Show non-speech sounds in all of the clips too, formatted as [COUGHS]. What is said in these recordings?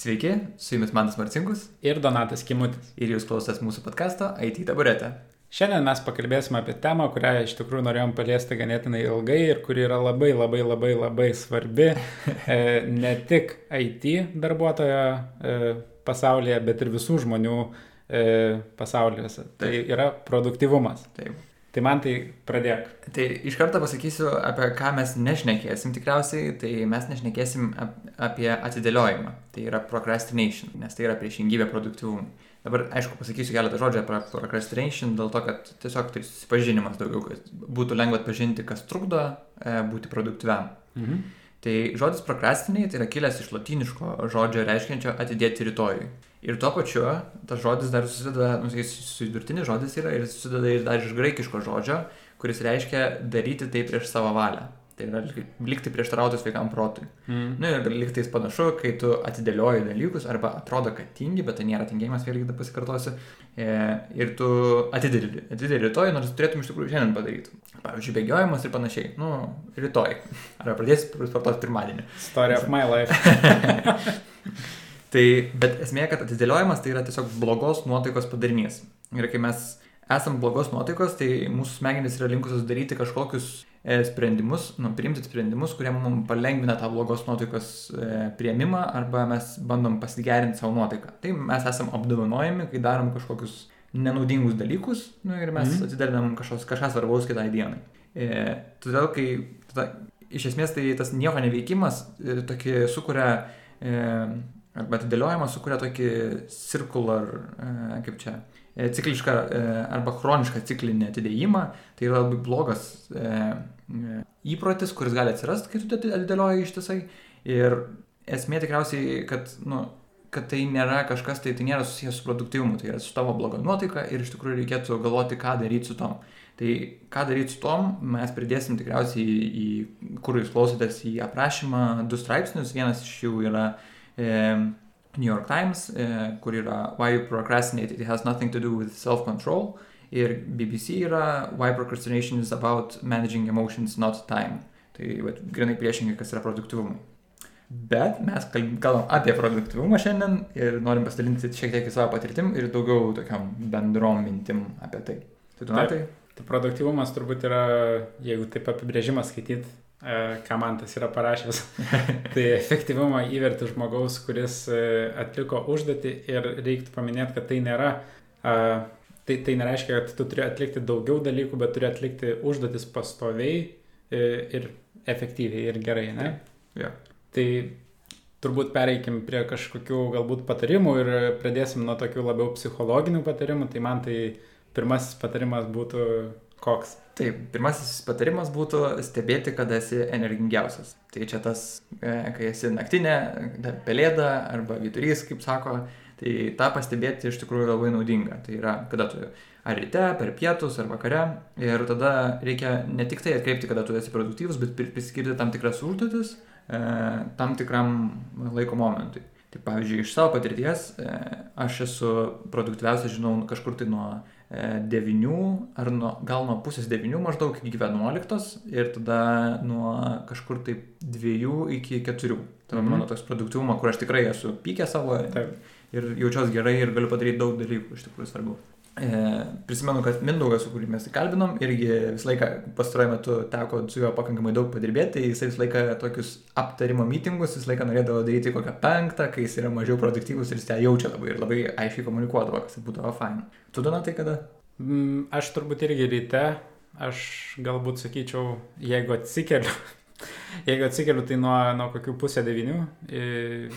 Sveiki, su jumis Mantas Marcinkus ir Donatas Kimutis. ir jūs klausotės mūsų podkasto IT taburetė. Šiandien mes pakalbėsime apie temą, kurią iš tikrųjų norėjom paliesti ganėtinai ilgai ir kuri yra labai labai labai labai svarbi e, ne tik IT darbuotojo e, pasaulyje, bet ir visų žmonių e, pasauliuose. Tai yra produktivumas. Taip. Tai man tai pradėk. Tai iš karto pasakysiu, apie ką mes nešnekėsim tikriausiai, tai mes nešnekėsim ap- apie atidėliojimą. Tai yra procrastination, nes tai yra priešingybė produktivumui. Dabar, aišku, pasakysiu keletą žodžių apie procrastination, dėl to, kad tiesiog tai susipažinimas daugiau, kad būtų lengva atpažinti, kas trukdo e, būti produktyviam. Mhm. Tai žodis procrastinate tai yra kilęs iš lotyniško žodžio reiškiančio atidėti rytojui. Ir tuo pačiu tas žodis dar susideda, nu, jis sudurtinis žodis yra ir susideda ir dar iš graikiško žodžio, kuris reiškia daryti tai prieš savo valią. Tai yra likti prieštarauti sveikam protui. Mhm. Na ir liktais panašu, kai tu atidėlioji dalykus arba atrodo, kad tingi, bet tai nėra tingėjimas, vėlgi dar pasikartosiu. E, ir tu atidėli, atidėli rytoj, nors turėtum iš tikrųjų šiandien padaryti. Pavyzdžiui, bėgiojimas ir panašiai. Nu, rytoj. [LAUGHS] Arba pradėsi sportuoti pirmadienį. Story of my life. [LAUGHS] Tai, bet esmė, kad atidėliojimas tai yra tiesiog blogos nuotaikos padarinys. Ir kai mes esam blogos nuotaikos, tai mūsų smegenys yra linkusios daryti kažkokius sprendimus, nu, priimti sprendimus, kurie mums palengvina tą blogos nuotaikos e, prieimimą arba mes bandom pasigerinti savo nuotaiką. Tai mes esam apdovanojami, kai darom kažkokius nenaudingus dalykus nu, ir mes mm. atidedam kažką svarbaus kitai dienai. E, todėl, kai tada, iš esmės tai tas nieko neveikimas e, tokį sukuria e, arba atidėliojimas sukuria tokį circular, e, kaip čia, e, ciklišką e, arba chronišką ciklinį atidėjimą. Tai yra labai blogas e, e, įprotis, kuris gali atsirasti, kai tu ati- atidėlioji ištisai. Ir esmė tikriausiai, kad, nu, kad tai nėra kažkas, tai tai nėra susijęs su produktyvumu, tai yra su tavo bloga nuotaika ir iš tikrųjų reikėtų galvoti, ką daryti su tom. Tai ką daryti su tom, mes pridėsim tikriausiai į kur jūs klausotės, į aprašymą du straipsnius. Vienas iš jų yra e, New York Times, e, kur yra Why you procrastinate, it has nothing to do with self-control. Ir BBC yra Why procrastination is about managing emotions, not time. Tai vat, grinai priešingai, kas yra produktyvumui. Bet mes kalb- kalbam apie produktyvumą šiandien ir norim pasidalinti šiek tiek į savo patirtim ir daugiau tokiam bendrom mintim apie tai. Tai tu matai? Tai produktyvumas turbūt yra, jeigu taip apibrėžimą skaityt, e, ką man tas yra parašęs, [LAUGHS] tai efektyvumą įverti žmogaus, kuris e, atliko užduotį ir reiktų paminėti, kad tai nėra, a, tai, tai nereiškia, kad tu turi atlikti daugiau dalykų, bet turi atlikti užduotis pastoviai e, ir efektyviai ir gerai, ne? Jo. Tai turbūt pereikim prie kažkokių galbūt patarimų ir pradėsim nuo tokių labiau psichologinių patarimų. Tai man tai pirmasis patarimas būtų koks. Taip, pirmasis patarimas būtų stebėti, kada esi energingiausias. Tai čia tas, e, kai esi naktinė, da- pelėda arba vidurys, kaip sako, tai tą pastebėti iš tikrųjų labai naudinga. Tai yra, kada tu ar ryte, per pietus, ar vakare. Ir tada reikia ne tik tai atkreipti, kada tu esi produktyvus, bet pri- priskirti tam tikras užduotis e, tam tikram laiko momentui. Tai pavyzdžiui, iš savo patirties e, aš esu produktyviausias, žinau, kažkur tai nuo 9 ar nuo, gal nuo pusės 9 maždaug iki 11 ir tada nuo kažkur tai 2 iki 4. Tai yra Mhm. mano toks produktyvumo, kur aš tikrai esu pykęs savo Taip. ir jaučiuosi gerai ir galiu padaryti daug dalykų, iš tikrųjų svarbu. E, prisimenu, kad Mindaugas, kuriuo mes įkalbinom, irgi visą laiką pastaruoju metu teko su juo pakankamai daug padirbėti, tai jisai visą laiką tokius aptarimo mitingus visą laiką norėdavo daryti kokią penktą, kai jis yra mažiau produktyvus ir jis tą jaučia labai ir labai aiškiai komunikuodavo, kas būdavo fain. Tu donatai kada? Mm, Aš turbūt irgi ryte, aš galbūt sakyčiau, jeigu atsikeliu, jeigu atsikeliu, tai nuo, nuo kokių pusę devinių. i-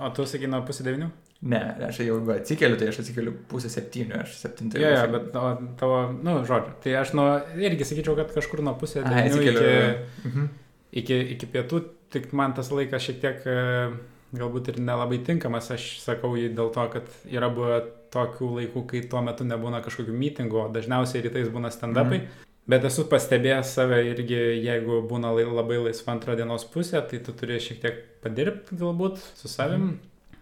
O tu sakai nuo pusę devinių? Ne, aš jau jeigu atsikeliu, tai aš atsikeliu pusę septynių, aš septintą. Jo, jo, bet o, tavo, nu, žodžiu. Tai aš nuo, irgi sakyčiau, kad kažkur nuo pusę devinių atsikeliu. iki, Mhm. iki, iki pietų, tik man tas laikas šiek tiek e, galbūt ir nelabai tinkamas, aš sakau jį dėl to, kad yra buvę tokių laikų, kai tuo metu nebūna kažkokių mitingų, dažniausiai rytais būna stand-upai. Mhm. Bet esu pastebėjęs save irgi, jeigu būna labai laisva antra dienos pusė, tai tu turi šiek tiek padirbti galbūt su savim,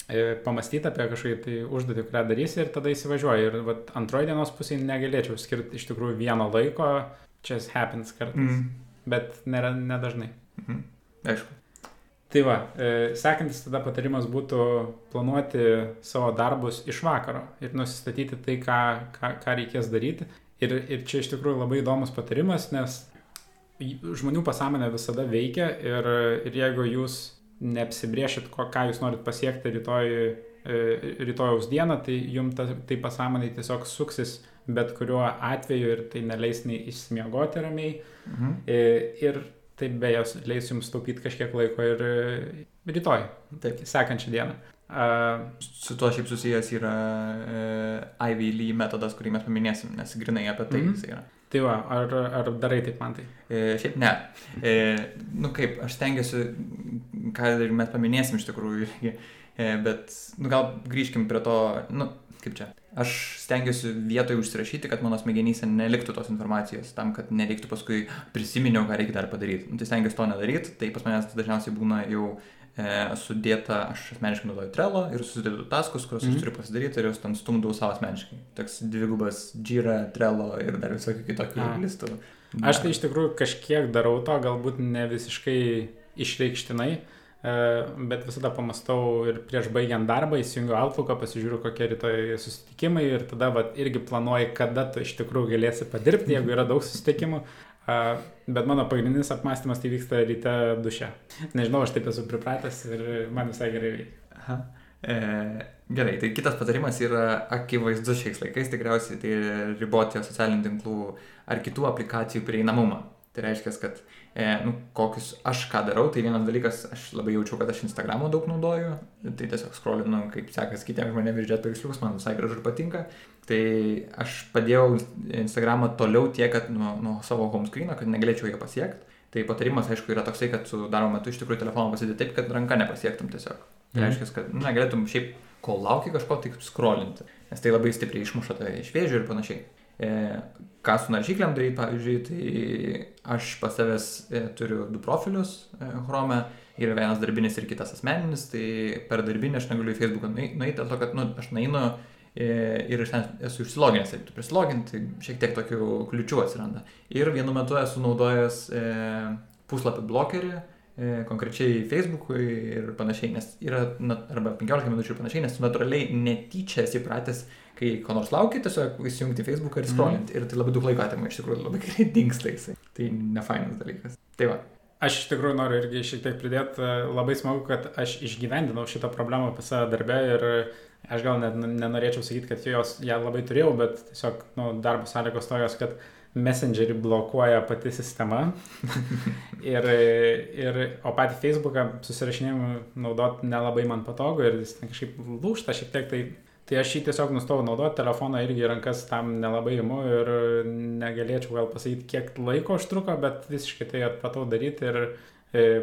e, pamastyti apie kažkokį tai užduotį, kurią darysi ir tada įsivažiuoji. Ir vat, antroji dienos pusė negalėčiau skirti iš tikrųjų vieno laiko, čia happens kartais, Mhm. bet nėra nedažnai. Mhm. Aišku. Tai va, e, sekantis tada patarimas būtų planuoti savo darbus iš vakaro ir nusistatyti tai, ką, ką, ką reikės daryti. Ir, ir čia iš tikrųjų labai įdomus patarimas, nes žmonių pasąmonė visada veikia ir, ir jeigu jūs neapsibriešit, ką jūs norit pasiekti rytoj, e, rytojaus dieną, tai jums ta, tai pasąmonė tiesiog suksis bet kuriuo atveju ir tai neleis nei išsimiegoti ramiai. Mhm. E, ir tai beje leis jums taupyti kažkiek laiko ir e, rytoj, taip, sekančią dieną. Uh, su tuo šiaip susijęs yra uh, Ivy Lee metodas, kurį mes paminėsim, nes grinai apie tai mm -hmm. jis yra. Tai va, ar, ar darai taip man tai? E, šiaip ne. E, nu kaip, aš stengiuosi, ką ir mes paminėsim iš tikrųjų e, bet nu, gal grįžkim prie to, nu kaip čia. Aš stengiuosi vietoje užsirašyti, kad mano smegenyse neliktų tos informacijos, tam, kad nereiktų paskui prisiminiau, ką reikia dar padaryti. Nu, tai stengiuosi to nedaryti, tai pas manęs dažniausiai būna jau sudėta, aš asmeniškai naudoju Trello ir susidėdu taskus, kuriuos mm -hmm. aš mhm. turiu pasidaryti ir juos ten stumdau savo asmeniškai. Toks dvigubas Jira, Trello ir dar visokių kitokių A. listų. Aš tai iš tikrųjų kažkiek darau to, galbūt ne visiškai išreikštinai, E, bet visada pamastau ir prieš baigiant darbą įsijungiu Outlooką, pasižiūriu, kokie rytoj susitikimai ir tada vat, irgi planuoju, kada tu iš tikrųjų galėsi padirbti, jeigu yra daug susitikimų. E, bet mano pagrindinis apmąstymas tai vyksta ryte duše. Nežinau, aš taip esu pripratęs ir man visai gerai veikia. E, gerai, tai kitas patarimas yra akivaizdus šiais laikais, tikriausiai tai riboti socialinių tinklų ar kitų aplikacijų prieinamumą. Tai reiškia, kad e, nu, kokius aš ką darau, tai vienas dalykas, aš labai jaučiu, kad aš Instagramo daug naudoju, tai tiesiog skrolinu, kaip sekas kitiems žmonėms ir žiūrėti paveiksliukus, man visai gražu ir patinka. Tai aš padėjau Instagramą toliau tiek, kad nuo, nuo savo home screen'o, kad negalėčiau jo pasiekti. Tai patarimas, aišku, yra toksai, kad su darbo metu iš tikrųjų telefoną pasidėti taip, kad ranka nepasiektum tiesiog. Tai mm. reiškia, kad nu, negalėtum šiaip, kol lauki kažko, tik skrolinti, nes tai labai stipriai išmuša tave iš vėžių ir panašiai. E, ką su naršyklėm daryti, pavyzdžiui, tai aš pas savęs e, turiu du profilius e, Chrome ir vienas darbinis ir kitas asmeninis, tai per darbinį aš negaliu į Facebooką nueiti, dėl to, kad nu, aš nainu e, ir aš ten esu išsiloginęs, reikia prisiloginti, tai šiek tiek tokių kliučių atsiranda. Ir vienu metu esu naudojęs e, puslapį blokerį, e, konkrečiai Facebook'ui ir panašiai, nes yra, na, arba 15 minučių ir panašiai, nes natūraliai netyčia esi pratęs kai ko nors laukia, tiesiog įsijungti Facebooką ir scrollinti. Mm. Ir tai labai daug laiko atima, iš tikrųjų labai [LAUGHS] gerai dinksta jisai. Tai nefainas dalykas. Tai va. Aš iš tikrųjų noriu irgi šiek tiek pridėti, labai smagu, kad aš išgyvendinau šitą problemą pas save darbę ir aš gal net nenorėčiau sakyti, kad jos ją labai turėjau, bet tiesiog nu, darbo sąlygos tokios, kad Messengerį blokuoja pati sistema. [LAUGHS] ir, ir, o patį Facebooką susirašinėjimui naudot nelabai man patogu ir jis kažkaip lūšta šiek tiek, tai Tai aš jį tiesiog nustojau naudoti, telefoną irgi rankas tam nelabai imu ir negalėčiau gal pasakyti, kiek laiko užtruko, bet visiškai tai atpratau daryti ir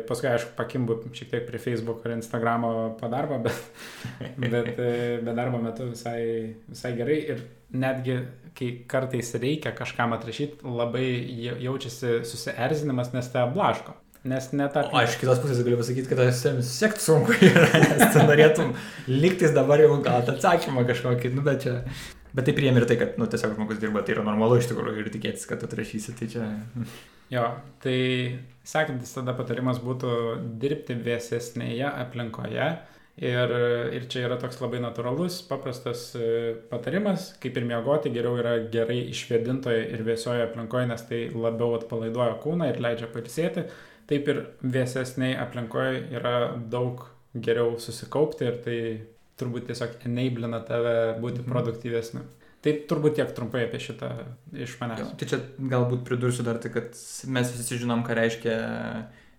paskui, aišku, pakimbu šiek tiek prie Facebook ar Instagramo padarbo, bet, [LAUGHS] bet, e, bet darbo metu visai, visai gerai ir netgi, kai kartais reikia kažkam atrašyti, labai jaučiasi susierzinimas, nes te blaško. Nes net apie... Aš kitos pusės galiu pasakyti, kad aš sekti sunku yra, nes tu norėtum [LAUGHS] liktis dabar jau gal atsakymą kažkokį, nu bet čia... Bet tai priemi ir tai, kad, nu, tiesiog žmogus dirba, tai yra normalu iš tikrųjų ir tikėtis, kad atrašysi, tai čia... [LAUGHS] Jo, tai sekantis tada patarimas būtų dirbti vėsesnėje aplinkoje. Ir, ir čia yra toks labai natūralus, paprastas e, patarimas, kaip ir miegoti, geriau yra gerai išvėdintoje ir vėsioje aplinkoje, nes tai labiau atpalaiduoja kūną ir leidžia pailsėti taip ir vėsesniai aplinkoje yra daug geriau susikaupti ir tai turbūt tiesiog enablina tave būti mhm. produktyvesniu. Tai turbūt tiek trumpai apie šitą iš manęs. Jo, tai čia galbūt pridursiu dar tai, kad mes visi žinom, ką reiškia,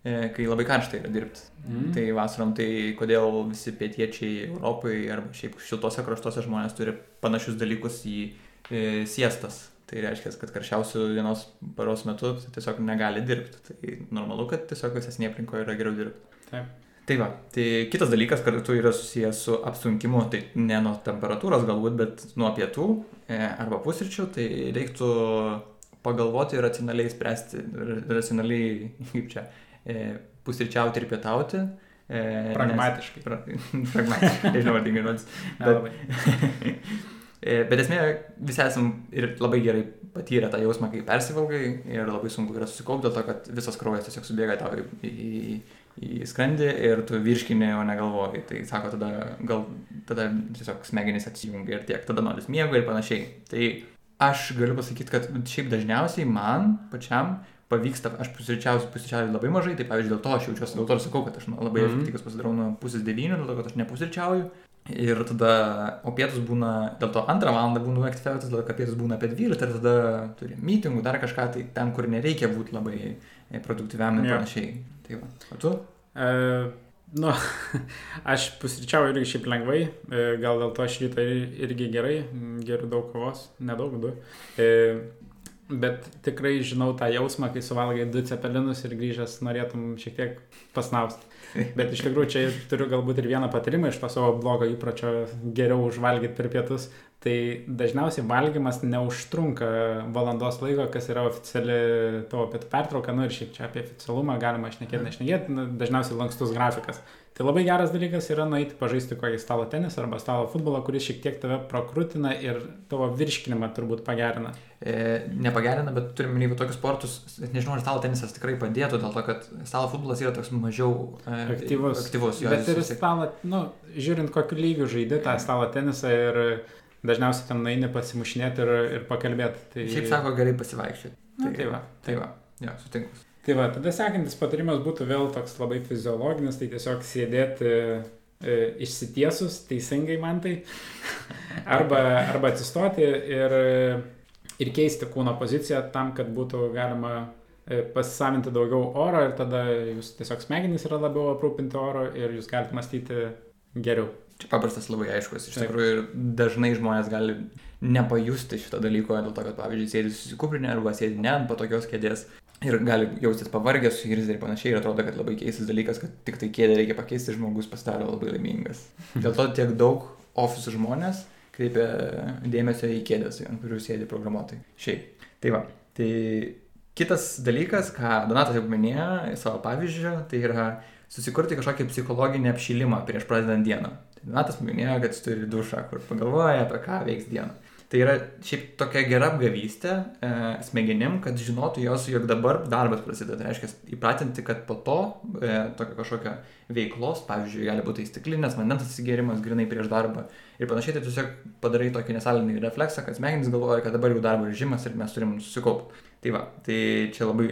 e, kai labai karšta yra dirbti. Mm. Tai vasarom, tai kodėl visi pietiečiai Europai arba šiaip šiltose kraštuose žmonės turi panašius dalykus į e, siestas. Tai reiškia, kad karščiausių dienos paros metu tiesiog negali dirbti. Tai normalu, kad tiesiog visesnė aplinkoje yra geriau dirbti. Taip. Tai va, tai kitas dalykas kartu yra susijęs su apsunkimu, tai ne nuo temperatūros galbūt, bet nuo pietų e, arba pusryčių, tai reiktų pagalvoti ir racionaliai spręsti, racionaliai, kaip čia, e, pusryčiauti ir pietauti. E, pragmatiškai. Nes, pra, [LAUGHS] pragmatiškai, nežinau, ar tinkamai žodis. Bet, [LAUGHS] E, bet esmė, visi esam ir labai gerai patyrę tą jausmą, kai persivalgai ir labai sunku yra susikaupti dėl to, kad visas kraujas tiesiog subėga tau į, į, į skrandį ir tu virškini, o negalvoji. Tai sako, tada, gal, tada tiesiog smegenys atsijungia ir tiek, tada noris miego ir panašiai. Tai aš galiu pasakyti, kad šiaip dažniausiai man pačiam pavyksta, aš pusryčiausiu, pusryčiausiu labai mažai, tai pavyzdžiui dėl to aš jaučiuosi, dėl to ir sakau, kad aš nu, labai mm -hmm. efektyvus pasidarau nuo pusės devynių, dėl to, kad aš nepusryčiauju. Ir tada, o pietus būna, dėl to antrą valandą būnu aktyviausias, dėl to, kad pietus būna apie 12 ir tada turi mytingų, dar kažką, tai ten, kur nereikia būti labai produktyviam ir yeah. panašiai. Tai va, o tu? Uh, nu, [LAUGHS] aš pusryčiauju irgi šiaip lengvai, e, gal dėl to aš rytą irgi gerai, geriu daug kavos, nedaug du. E, bet tikrai žinau tą jausmą, kai suvalgai du cepelinus ir grįžęs norėtum šiek tiek pasnausti. [LAUGHS] Bet iš tikrųjų čia turiu galbūt ir vieną patarimą iš to savo blogo įpročio geriau užvalgyti per pietus. Tai dažniausiai valgymas neužtrunka valandos laiko, kas yra oficiali tavo pietų pertrauka, nu ir šiaip čia apie oficialumą galima šnekėti, nešnekėti, nu, dažniausiai lankstus grafikas. Tai labai geras dalykas yra nueiti pažaisti kokį stalo tenisą arba stalo futbolą, kuris šiek tiek tave prokrutina ir tavo virškinimą turbūt pagerina. E, nepagerina, bet turime minėti tokius sportus, nežinau, ar stalo tenisas tikrai padėtų, dėl to, kad stalo futbolas yra toks mažiau e, aktyvus. aktyvus jo, bet ir stalo, nu, žiūrint, kokiu lygiu žaidži tą stalo tenisą ir dažniausiai ten naini pasimušinėti ir, ir pakalbėti. Tai... Šiaip sako, gerai pasivaikščioti. Tai, tai va. Tai va, jo, sutinku. Tai va, tada sekantis patarimas būtų vėl toks labai fiziologinis, tai tiesiog sėdėti e, išsitiesus, teisingai man tai, [LAUGHS] arba, arba atsistoti ir, ir keisti kūno poziciją tam, kad būtų galima e, pasisavinti daugiau oro ir tada jūs tiesiog smegenys yra labiau aprūpinti oro ir jūs galite mąstyti geriau. Čia paprastas labai aiškus. Iš tikrųjų, ir dažnai žmonės gali nepajusti šito dalyko, dėl to, kad, pavyzdžiui, sėdi susikūprinę arba sėdi ne ant patogios kėdės ir gali jaustis pavargęs, suirzę ir panašiai. Ir atrodo, kad labai keistas dalykas, kad tik tai kėdę reikia pakeisti, žmogus pasidaro labai laimingas. [LAUGHS] Dėl to tiek daug ofisų žmonės kreipia dėmesio į kėdės, ant kurių sėdi programuotojai. Šiaip. Tai va. Tai kitas dalykas, ką Donatas jau minėjo savo pavyzdžiu, tai yra susikurti kažkokį psichologinį apšilimą prieš pradedant dieną. Donatas minėjo, kad jis turi dušą, kur pagalvoja, apie ką veiks dieną. Tai yra šiaip tokia gera apgavystė e, smegenim, kad žinotų jos, jog dabar darbas prasideda. Tai reiškia, įpratinti, kad po to e, tokio kažkokio veiklos, pavyzdžiui, gali būti įstiklinės, vandens atsigėrimas grinai prieš darbą ir panašiai, tai tiesiog padarai tokį nesalinį refleksą, kad smegenys galvoja, kad dabar jau darbo režimas ir mes turim susikaupti. Tai va, tai čia labai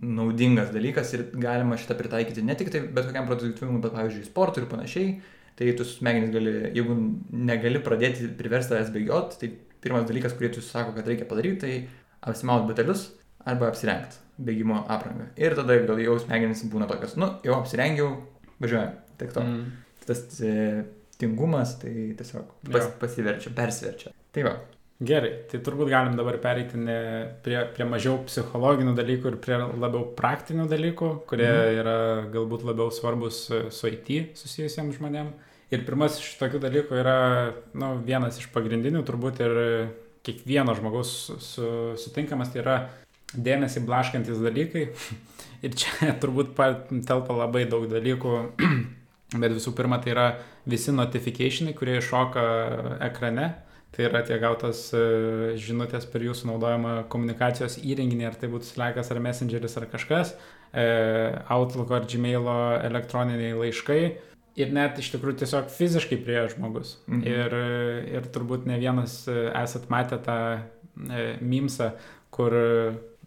naudingas dalykas ir galima šitą pritaikyti ne tik tai bet kokiam produktyvumui, bet pavyzdžiui, sportui ir panašiai. Tai tu smegenys gali, jeigu negali pradėti priversti tavęs bėgioti, tai pirmas dalykas, kurį tu sako, kad reikia padaryti, tai apsimaut batelius arba apsirengti bėgimo aprangą. Ir tada gal jau smegenys būna tokios, nu, jau apsirengiau, važiuojam, tik to. Mm. Tas e, tingumas, tai tiesiog pas, pasiverčia, persiverčia. Tai va. Gerai, tai turbūt galim dabar pereiti prie, prie mažiau psichologinių dalykų ir prie labiau praktinių dalykų, kurie mm. yra galbūt labiau svarbus su IT susijusiems žmonėms. Ir pirmas iš tokių dalykų yra nu, vienas iš pagrindinių, turbūt ir kiekvieno žmogaus su, sutinkamas, tai yra dėmesį blaškantis dalykai. [LAUGHS] Ir čia [LAUGHS] turbūt telpa labai daug dalykų, [CLEARS THROAT] bet visų pirma, tai yra visi notifikationai, kurie iššoka ekrane. Tai yra tie gautas e, žinutės per jūsų naudojamą komunikacijos įrenginį, ar tai būtų Slackas ar Messengeris ar kažkas, e, Outlook ar Gmail elektroniniai laiškai ir net iš tikrųjų tiesiog fiziškai prie žmogus. Mhm. Ir, ir turbūt ne vienas esat matę tą e, mimsą, kur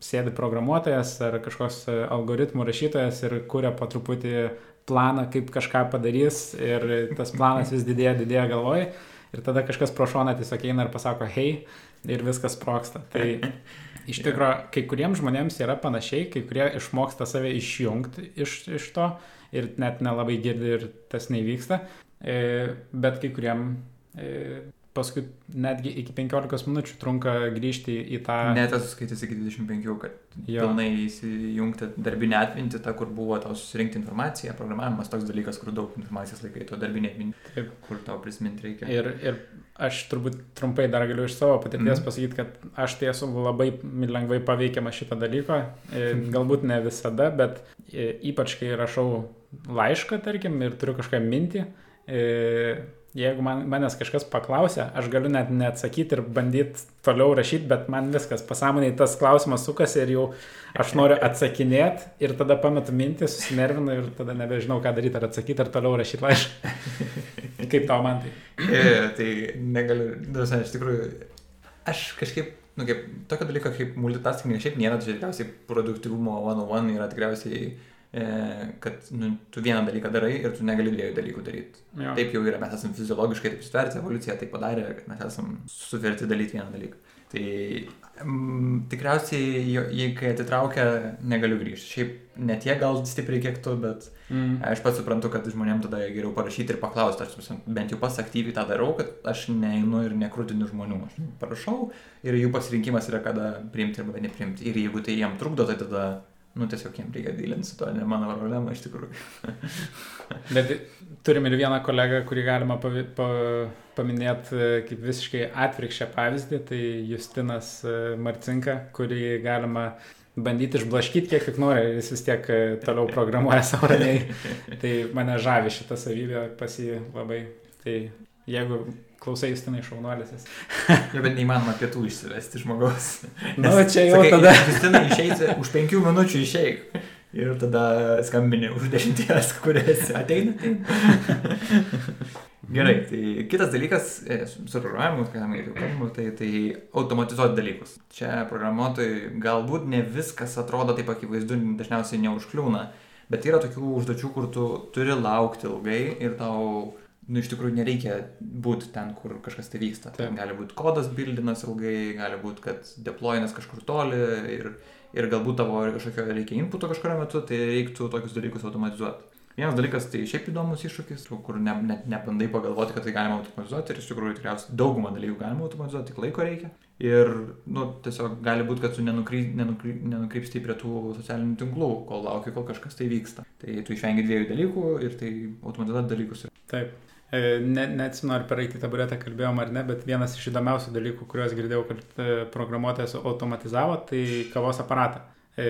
sėdi programuotojas ar kažkoks algoritmų rašytojas ir kuria po truputį planą, kaip kažką padarys ir tas planas vis didėja, didėja galvoj. Ir tada kažkas pro šoną tiesiog eina ir pasako, hei, ir viskas sproksta. Tai iš tikrųjų, kai kuriems žmonėms yra panašiai, kai kurie išmoksta save išjungti iš, iš to ir net nelabai girdi ir tas nevyksta, e, bet kai kuriem e, paskui netgi iki 15 minučių trunka grįžti į tą... Net esu skaitęs iki 25, kad jo. pilnai įsijungti darbinę atmintį, tą, kur buvo tau susirinkti informaciją, programavimas toks dalykas, kur daug informacijos laikai, to darbinė atmintį, kur tau prisiminti reikia. Ir, ir aš turbūt trumpai dar galiu iš savo patirties mm. pasakyti, kad aš tai esu labai lengvai paveikiamas šito dalyko, e, [LAUGHS] galbūt ne visada, bet ypač kai rašau laišką, tarkim, ir turiu kažką mintį, e, jeigu man, manęs kažkas paklausia, aš galiu net neatsakyti ir bandyti toliau rašyti, bet man viskas pasąmoniai tas klausimas sukasi ir jau aš noriu atsakinėti ir tada pametu mintį, susinervinu ir tada nebežinau, ką daryti, ar atsakyti, ar toliau rašyti laišką. [LAUGHS] Kaip tau man tai? E, tai negaliu, nu, iš tikrųjų, aš kažkaip nu, kaip, tokio dalyko kaip multitasking šiaip nėra, tai tikriausiai produktivumo 101 yra tikriausiai, kad nu, tu vieną dalyką darai ir tu negali dviejų dalykų daryti. Jo. Taip jau yra, mes esame fiziologiškai taip sutverti, evoliucija tai padarė, kad mes esame suverti daryti vieną dalyką. Tai mm, tikriausiai, jei kai atitraukia, negaliu grįžti. Šiaip ne tiek gal stipriai kiek tu, bet mm. aš pats suprantu, kad žmonėm tada geriau parašyti ir paklausti. Aš bent jau pas aktyviai tą darau, kad aš neinu ir nekrūtinu žmonių. Aš parašau ir jų pasirinkimas yra, kada priimti arba nepriimti. Ir jeigu tai jiem trukdo, tai tada nu tiesiog jiems reikia dylinti su to, ne mano problema iš tikrųjų. [LAUGHS] Bet turim ir vieną kolegą, kurį galima pavi, pa, paminėti e, kaip visiškai atvirkščią pavyzdį, tai Justinas e, Marcinka, kurį galima bandyti išblaškyti kiek tik nori, jis vis tiek e, toliau programuoja savo ramiai. [LAUGHS] tai mane žavi šitą savybę pas jį labai. Tai jeigu klausai Justinai šaunuolis. jo, bet neįmanoma pietų išsivesti žmogaus. Na, [LAUGHS] nu, čia jau sakai, tada. [LAUGHS] Justinai išeisi, už penkių minučių išeik. Ir tada skambini už dešimties, [LAUGHS] kuris ateina. Gerai, tai kitas dalykas e, su programavimu, mes jau kalbame, tai, tai automatizuoti dalykus. Čia programuotojai galbūt ne viskas atrodo taip akivaizdu, dažniausiai neužkliūna, bet yra tokių užduočių, kur tu turi laukti ilgai ir tau nu, iš tikrųjų nereikia būti ten, kur kažkas tai vyksta. Ten gali būti kodas bildinas ilgai, gali būti, kad deployinas kažkur toli ir, ir galbūt tavo kažkokio reikia inputo kažkurio metu, tai reiktų tokius dalykus automatizuoti. Vienas dalykas tai šiaip įdomus iššūkis, kur net ne, nebandai pagalvoti, kad tai galima automatizuoti ir iš tikrųjų tikriausiai daugumą dalykų galima automatizuoti, tik laiko reikia. Ir, nu, tiesiog gali būti, kad tu nenukry, nenukry, nenukrypsti prie tų socialinių tinklų, kol lauki, kol kažkas tai vyksta. Tai tu išvengi dviejų dalykų ir tai automatizuoti dalykus. Taip. E, ne, neatsimenu, ar per eiti taburetą kalbėjom ar ne, bet vienas iš įdomiausių dalykų, kuriuos girdėjau, kad e, programuotojas automatizavo, tai kavos aparatą. E,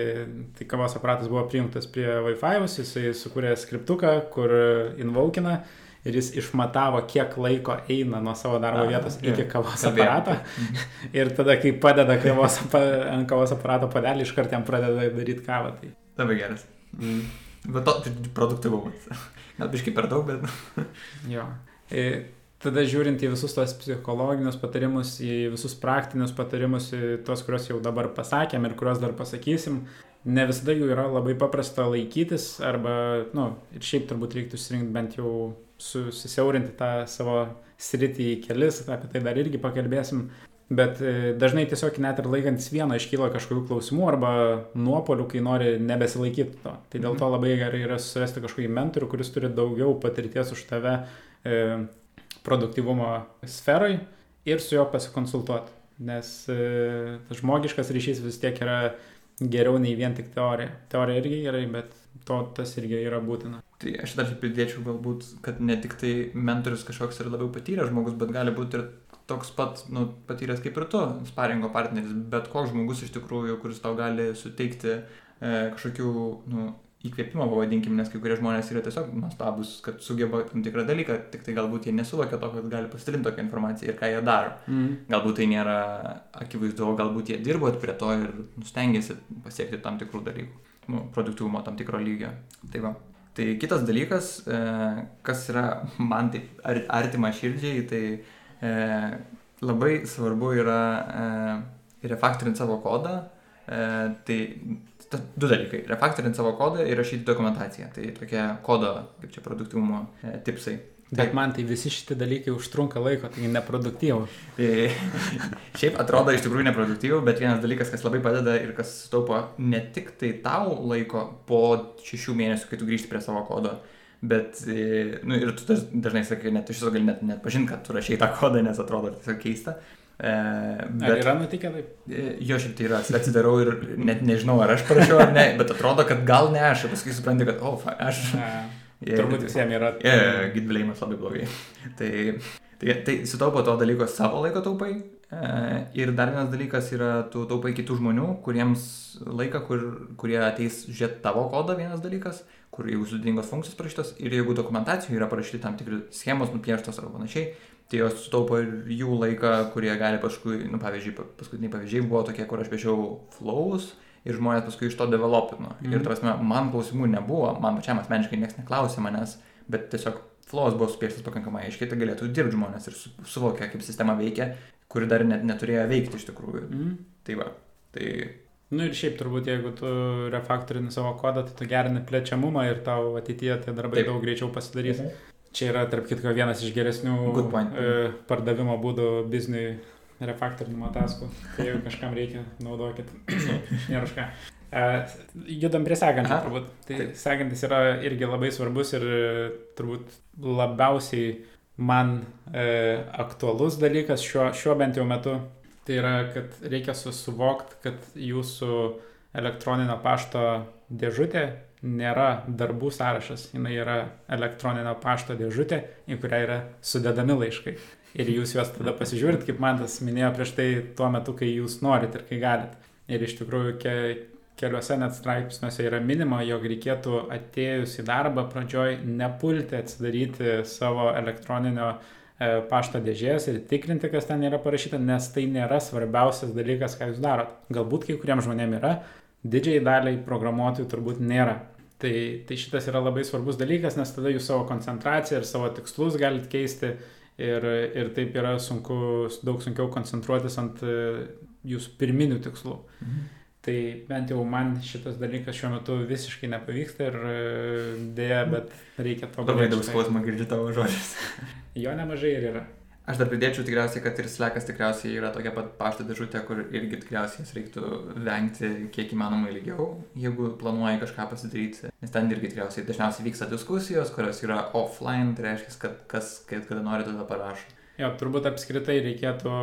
tai kavos aparatas buvo prijungtas prie Wi-Fi, jisai sukūrė skriptuką, kur invaukina ir jis išmatavo, kiek laiko eina nuo savo darbo vietos A, iki kavos aparato. Mhm. ir tada, kai padeda kavos, ant kavos aparato padelį, iš karto jam pradeda daryti kavą. Tai. Labai geras. Mm. Bet to produktyvumas. [LAUGHS] Gal biškai per daug, bet. jo. E, tada žiūrint į visus tos psichologinius patarimus, į visus praktinius patarimus, į tos, kuriuos jau dabar pasakėm ir kuriuos dar pasakysim, ne visada jų yra labai paprasta laikytis, arba, na, nu, ir šiaip turbūt reiktų išsirinkti bent jau susisiaurinti tą savo sritį į kelis, apie tai dar irgi pakalbėsim. Bet e, dažnai tiesiog net ir laikantis vieno iškyla kažkokių klausimų arba nuopolių, kai nori nebesilaikyti to. Tai dėl to mhm. labai gerai yra susirasti kažkokį mentorių, kuris turi daugiau patirties už tave e, produktyvumo sferai ir su juo pasikonsultuoti. Nes e, žmogiškas ryšys vis tiek yra geriau nei vien tik teorija. Teorija irgi gerai, bet to tas irgi yra būtina. Tai aš dar pridėčiau galbūt, kad ne tik tai mentorius kažkoks yra labiau patyręs žmogus, bet gali būti ir toks pat nu, patyręs kaip ir tu, sparingo partneris, bet koks žmogus iš tikrųjų, kuris tau gali suteikti e, kažkokių nu, įkvėpimo, pavadinkim, nes kai kurie žmonės yra tiesiog nuostabus, kad sugeba tam tikrą dalyką, tik tai galbūt jie nesuvokia to, kad gali pasidalinti tokią informaciją ir ką jie daro. Mm. Galbūt tai nėra akivaizdu, galbūt jie dirbo prie to ir stengiasi pasiekti tam tikrų dalykų, nu, produktyvumo tam tikro lygio. Tai va. Tai kitas dalykas, e, kas yra man taip artima širdžiai, tai e, labai svarbu yra e, refaktorinti savo kodą. E, tai ta, du dalykai. Refaktorinti savo kodą ir rašyti dokumentaciją. Tai tokie kodo, kaip čia produktyvumo e, tipsai. Bet tai, man tai visi šitie dalykai užtrunka laiko, tai neproduktyvu. Tai [LAUGHS] šiaip atrodo iš tikrųjų neproduktyvu, bet vienas dalykas, kas labai padeda ir kas taupo ne tik tai tau laiko po šešių mėnesių, kai tu grįžti prie savo kodo, Bet, e, nu, ir tu dažnai sakai, net iš viso gali net, net pažinti, kad tu rašai tą kodą, nes atrodo tiesiog keista. E, bet, ar yra nutikę taip? E, jo, šiaip tai yra, atsidarau ir net nežinau, ar aš parašiau ar ne, bet atrodo, kad gal ne aš, paskui supranti, kad, o, oh, aš. Yeah, [LAUGHS] Turbūt visiems yra. Yeah, gitvilėjimas labai blogai. [LAUGHS] tai, tai, tai sutaupo to dalyko savo laiko taupai. Ir dar vienas dalykas yra, tu taupai kitų žmonių, kuriems laiką, kur, kurie ateis žiūrėti tavo kodą, vienas dalykas kur jeigu sudėtingos funkcijos parašytos ir jeigu dokumentacijoje yra parašyti tam tikri schemos nupieštos ar panašiai, tai jos sutaupo ir jų laiką, kurie gali paskui, nu, pavyzdžiui, paskutiniai pavyzdžiai buvo tokie, kur aš piešiau flows ir žmonės paskui iš to developino. Mm. Ir, Mhm. tarsi, man klausimų nebuvo, man pačiam asmeniškai niekas neklausė manęs, bet tiesiog flows buvo supieštas pakankamai aiškiai, tai galėtų dirbti žmonės ir su, suvokia, kaip sistema veikia, kuri dar net neturėjo veikti iš tikrųjų. Mm. Tai va, tai Nu ir šiaip turbūt, jeigu tu refaktorini savo kodą, tai tu gerini plečiamumą ir tau ateityje tie darbai Taip. daug greičiau pasidarys. Čia yra, tarp kitko, vienas iš geresnių e, pardavimo būdų bizniui refaktorinimo taskų. Tai jeigu kažkam reikia, naudokit. [COUGHS] Nėra už ką. E, judam prie sekančio, Aha. turbūt. Tai Taip. sekantis yra irgi labai svarbus ir e, turbūt labiausiai man e, aktualus dalykas šiuo, šiuo bent jau metu. Tai yra, kad reikia susivokti, kad jūsų elektroninio pašto dėžutė nėra darbų sąrašas, jinai yra elektroninio pašto dėžutė, į kurią yra sudedami laiškai. Ir jūs juos tada pasižiūrit, kaip man tas minėjo prieš tai tuo metu, kai jūs norit ir kai galit. Ir iš tikrųjų ke, keliuose net straipsniuose yra minima, jog reikėtų atėjus į darbą pradžioj nepulti atsidaryti savo elektroninio e, pašto dėžės ir tikrinti, kas ten yra parašyta, nes tai nėra svarbiausias dalykas, ką jūs darot. Galbūt kai kuriems žmonėms yra, didžiai daliai programuotojų turbūt nėra. Tai, tai šitas yra labai svarbus dalykas, nes tada jūs savo koncentraciją ir savo tikslus galite keisti ir, ir taip yra sunku, daug sunkiau koncentruotis ant e, jūsų pirminių tikslų. mhm. Tai bent jau man šitas dalykas šiuo metu visiškai nepavyksta ir e, dėja, bet reikia to labai daug skausmo girdžiu tavo žodžius. [LAUGHS] Jo nemažai ir yra. Aš dar pridėčiau tikriausiai, kad ir slekas tikriausiai yra tokia pat pašto dėžutė, kur irgi tikriausiai jas reiktų vengti kiek įmanoma ilgiau, jeigu planuoji kažką pasidaryti. Nes ten irgi tikriausiai dažniausiai vyksta diskusijos, kurios yra offline, tai reiškia, kad kas, kad kada nori, tada parašo. Jo, turbūt apskritai reikėtų,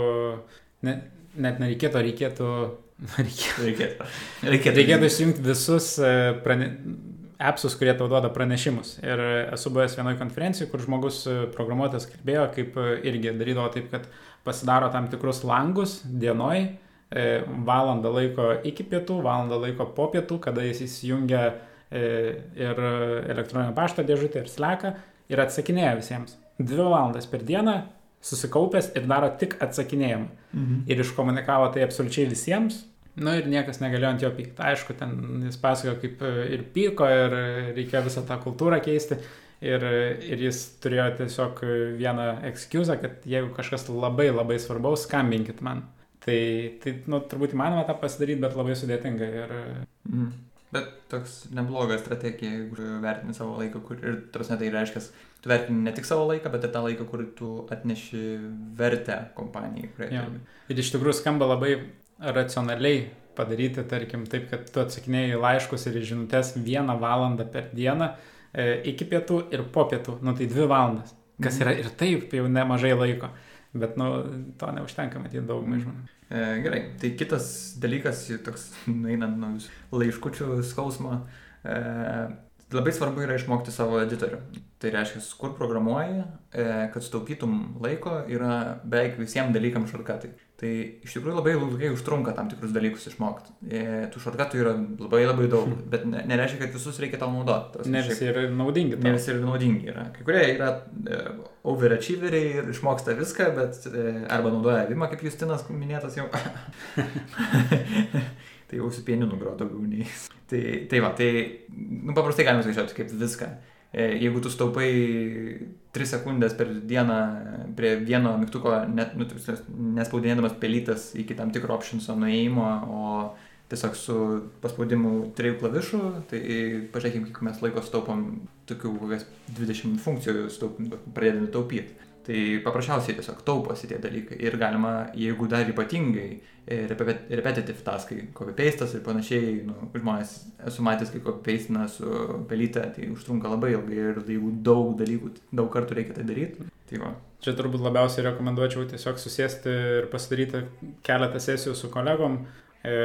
ne, net nereikėtų, reikėtų, [LAUGHS] reikėtų, Reikėtų. Reikėtų. išjungti visus e, prane, appsus, kurie tau duoda pranešimus. Ir esu buvęs vienoje konferencijoje, kur žmogus e, programuotojas kalbėjo, kaip e, irgi darydavo taip, kad pasidaro tam tikrus langus dienoj, e, valandą laiko iki pietų, valandą laiko po pietų, kada jis įsijungia ir elektroninio pašto dėžutę ir sleką ir atsakinėja visiems. Dvi valandas per dieną susikaupęs ir daro tik atsakinėjimą. Mhm. Ir iškomunikavo tai absoliučiai visiems. Nu ir niekas negalėjo ant jo pykti. Aišku, ten jis pasakojo, kaip e, ir pyko, ir e, reikėjo visą tą kultūrą keisti. Ir, e, ir jis turėjo tiesiog vieną ekskuzą, kad jeigu kažkas labai labai svarbaus, skambinkit man. Tai, tai nu, turbūt įmanoma tą pasidaryti, bet labai sudėtinga. Ir, Mhm. Bet toks nebloga strategija, jeigu vertini savo laiką, kur ir tarsi tai reiškia, tu vertini ne tik savo laiką, bet ir tą laiką, kur tu atneši vertę kompanijai. dirbi. ir iš tikrųjų skamba labai racionaliai padaryti, tarkim, taip, kad tu atsakinėjai laiškus ir žinutės vieną valandą per dieną e, iki pietų ir po pietų. Nu tai dvi valandas. Kas Mhm. yra ir taip jau nemažai laiko. Bet, nu, to neužtenka matyti daugumai Mhm. žmonių. E, gerai, tai kitas dalykas, toks einant nuo laiškučių skausmo, e, labai svarbu yra išmokti savo editorių. Tai reiškia, kur programuoji, e, kad sutaupytum laiko, yra beveik visiems dalykams šarkatai. Tai iš tikrųjų labai ilgai užtrunka tam tikrus dalykus išmokti. E, tų šarkatų yra labai labai daug, bet ne, nereiškia, kad visus reikia tau naudoti. Ne visi yra naudingi. Ne tau. visi ir naudingi yra. Kai kurie yra e, overachieveriai ir išmoksta viską, bet e, arba naudoja Vimą, kaip Justinas minėtas jau. [LAUGHS] tai jau su pieninu grojo daugiau nei. Tai, tai va, tai nu, paprastai galima skaičiuoti kaip viską. E, jeigu tu staupai 3 sekundės per dieną prie vieno mygtuko, net, nu, nespaudinėdamas pelytas iki tam tikro optionso nuėjimo, o tiesiog su paspaudimu trijų klavišų, tai pažiūrėkime, kiek mes laiko staupom tokių kokias 20 funkcijų staup, pradėdami taupyti. Tai paprasčiausiai tiesiog tauposi tie dalykai ir galima, jeigu dar ypatingai e, repet- repetitive taskai, copy pastas ir panašiai, nu, žmonės esu matęs, kai copy pastina su pelyte, tai užtrunka labai ilgai ir jeigu daug dalykų, daug kartų reikia tai daryti, tai va. Čia turbūt labiausiai rekomenduočiau tiesiog susėsti ir pasidaryti keletą sesijų su kolegom, e,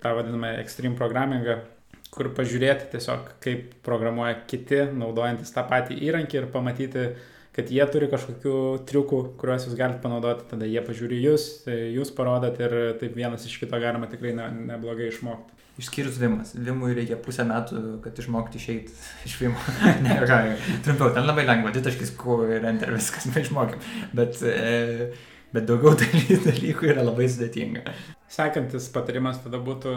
tą vadinamą extreme programmingą, kur pažiūrėti tiesiog, kaip programuoja kiti, naudojantis tą patį įrankį ir pamatyti, kad jie turi kažkokių triukų, kuriuos jūs galite panaudoti, tada jie pažiūri jūs, e, jūs parodot ir taip vienas iš kito galima tikrai ne, neblogai išmokti. Išskyrus Vimas. Vimui reikia pusę metų, kad išmokti išeiti [LAUGHS] iš Vimo. [LAUGHS] ne, ką, trumpiau, ten labai lengva, ditaškis, kuo ir enter viskas, [LAUGHS] mes išmokėm. Bet, e, bet daugiau dalykų yra labai sudėtinga. Sekantis patarimas tada būtų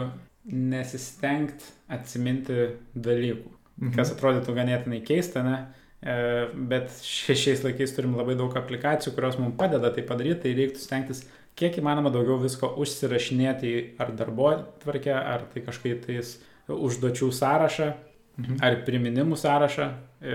nesistengti atsiminti dalykų. Mhm. Kas atrodytų ganėtinai keista, ne? E, bet šiais laikais turim labai daug aplikacijų, kurios mums padeda tai padaryti, tai reiktų stengtis kiek įmanoma daugiau visko užsirašinėti ar darbo tvarkę, ar tai kažkaip tais užduočių sąrašą, mhm. ar priminimų sąrašą. E,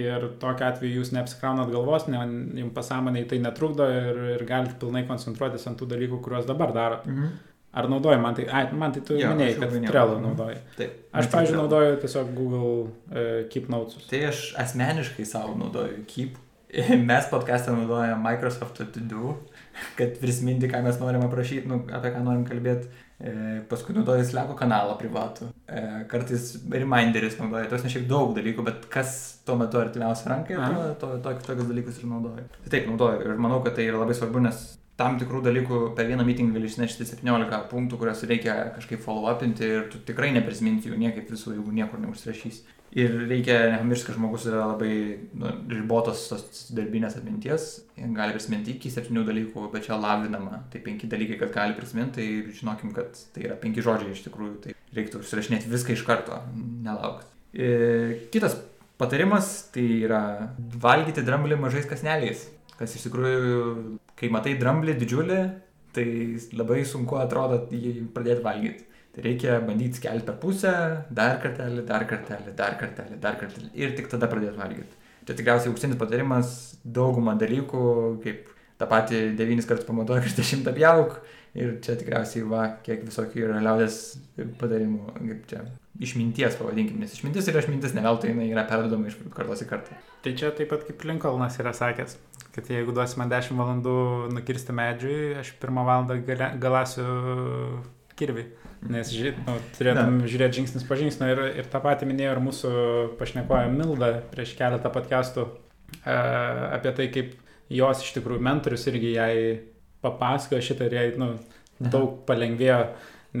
ir tokiu atveju jūs neapsikraunat galvos, ne, jums pasąmonė tai netrukdo ir, ir galite pilnai koncentruotis ant tų dalykų, kuriuos dabar darot. Mhm. Ar naudoji, man tai, ai, man tai tu jo, minėjai, kad. Trello naudoji. Taip. Aš, pavyzdžiui, naudoju tiesiog Google uh, Keep Notes. Tai aš asmeniškai savo naudoju Keep. [LAUGHS] Mes podcast'ą naudojame Microsoft To Do kad prisiminti, ką mes norim aprašyti, nu, apie ką norim kalbėti. E, paskui naudoju Sleko kanalą privatų. E, kartais reminderis naudoju. Tos ne šiaip daug dalykų, bet kas tuo metu artimiausia rankai, to, to, to, tokius dalykus ir naudoju. Tai taip, naudoju. Ir manau, kad tai yra labai svarbu, nes tam tikrų dalykų per vieną meetingą gali išnešti 17 punktų, kuriuos reikia kažkaip follow upinti ir tu tikrai neprisiminti jų niekaip visų, jeigu niekur neužsirašys. Ir reikia nepamiršti, kad žmogus yra labai nu, ribotos tos darbinės atminties, gali prisiminti iki septynių dalykų, bet čia lavinama. Tai penki dalykai, kad gali prisiminti, tai žinokim, kad tai yra penki žodžiai iš tikrųjų, tai reiktų užsirašinėti viską iš karto, nelaukti. E, kitas patarimas tai yra valgyti dramblį mažais kasneliais, kas iš tikrųjų, kai matai dramblį didžiulį, tai labai sunku atrodo jį pradėti valgyti. Tai reikia bandyti skelti per pusę, dar kartelį, dar kartelį, dar kartelį, dar kartelį ir tik tada pradėti valgyti. Čia tikriausiai auksinis patarimas daugumą dalykų, kaip tą patį devynis kartus pamatuoju ir dešimtą pjauk. Ir čia tikriausiai va, kiek visokių yra liaudės patarimų, kaip čia išminties pavadinkim, nes išmintis yra išmintis, ne veltui jinai yra perdodama iš kartos į kartą. Tai čia taip pat kaip Linkolnas yra sakęs, kad jeigu duosi man 10 valandų nukirsti medžiui, aš pirmą valandą galasiu kirvi. Nes nu, turėtum ja. žiūrėti žingsnis po žingsnio ir, ir tą patį minėjo ir mūsų pašnekoja Milda prieš keletą podcastų e, apie tai, kaip jos iš tikrųjų mentorius irgi jai papasakojo šitą ir jai nu, daug palengvėjo,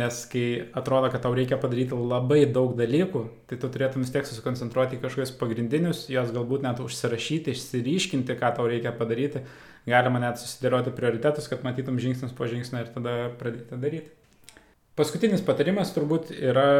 nes kai atrodo, kad tau reikia padaryti labai daug dalykų, tai tu turėtum vis tiek susikoncentruoti į kažkokius pagrindinius, juos galbūt net užsirašyti, išsiriškinti, ką tau reikia padaryti, galima net susidėlioti prioritetus, kad matytum žingsnis po žingsnio ir tada pradėti daryti. Paskutinis patarimas turbūt yra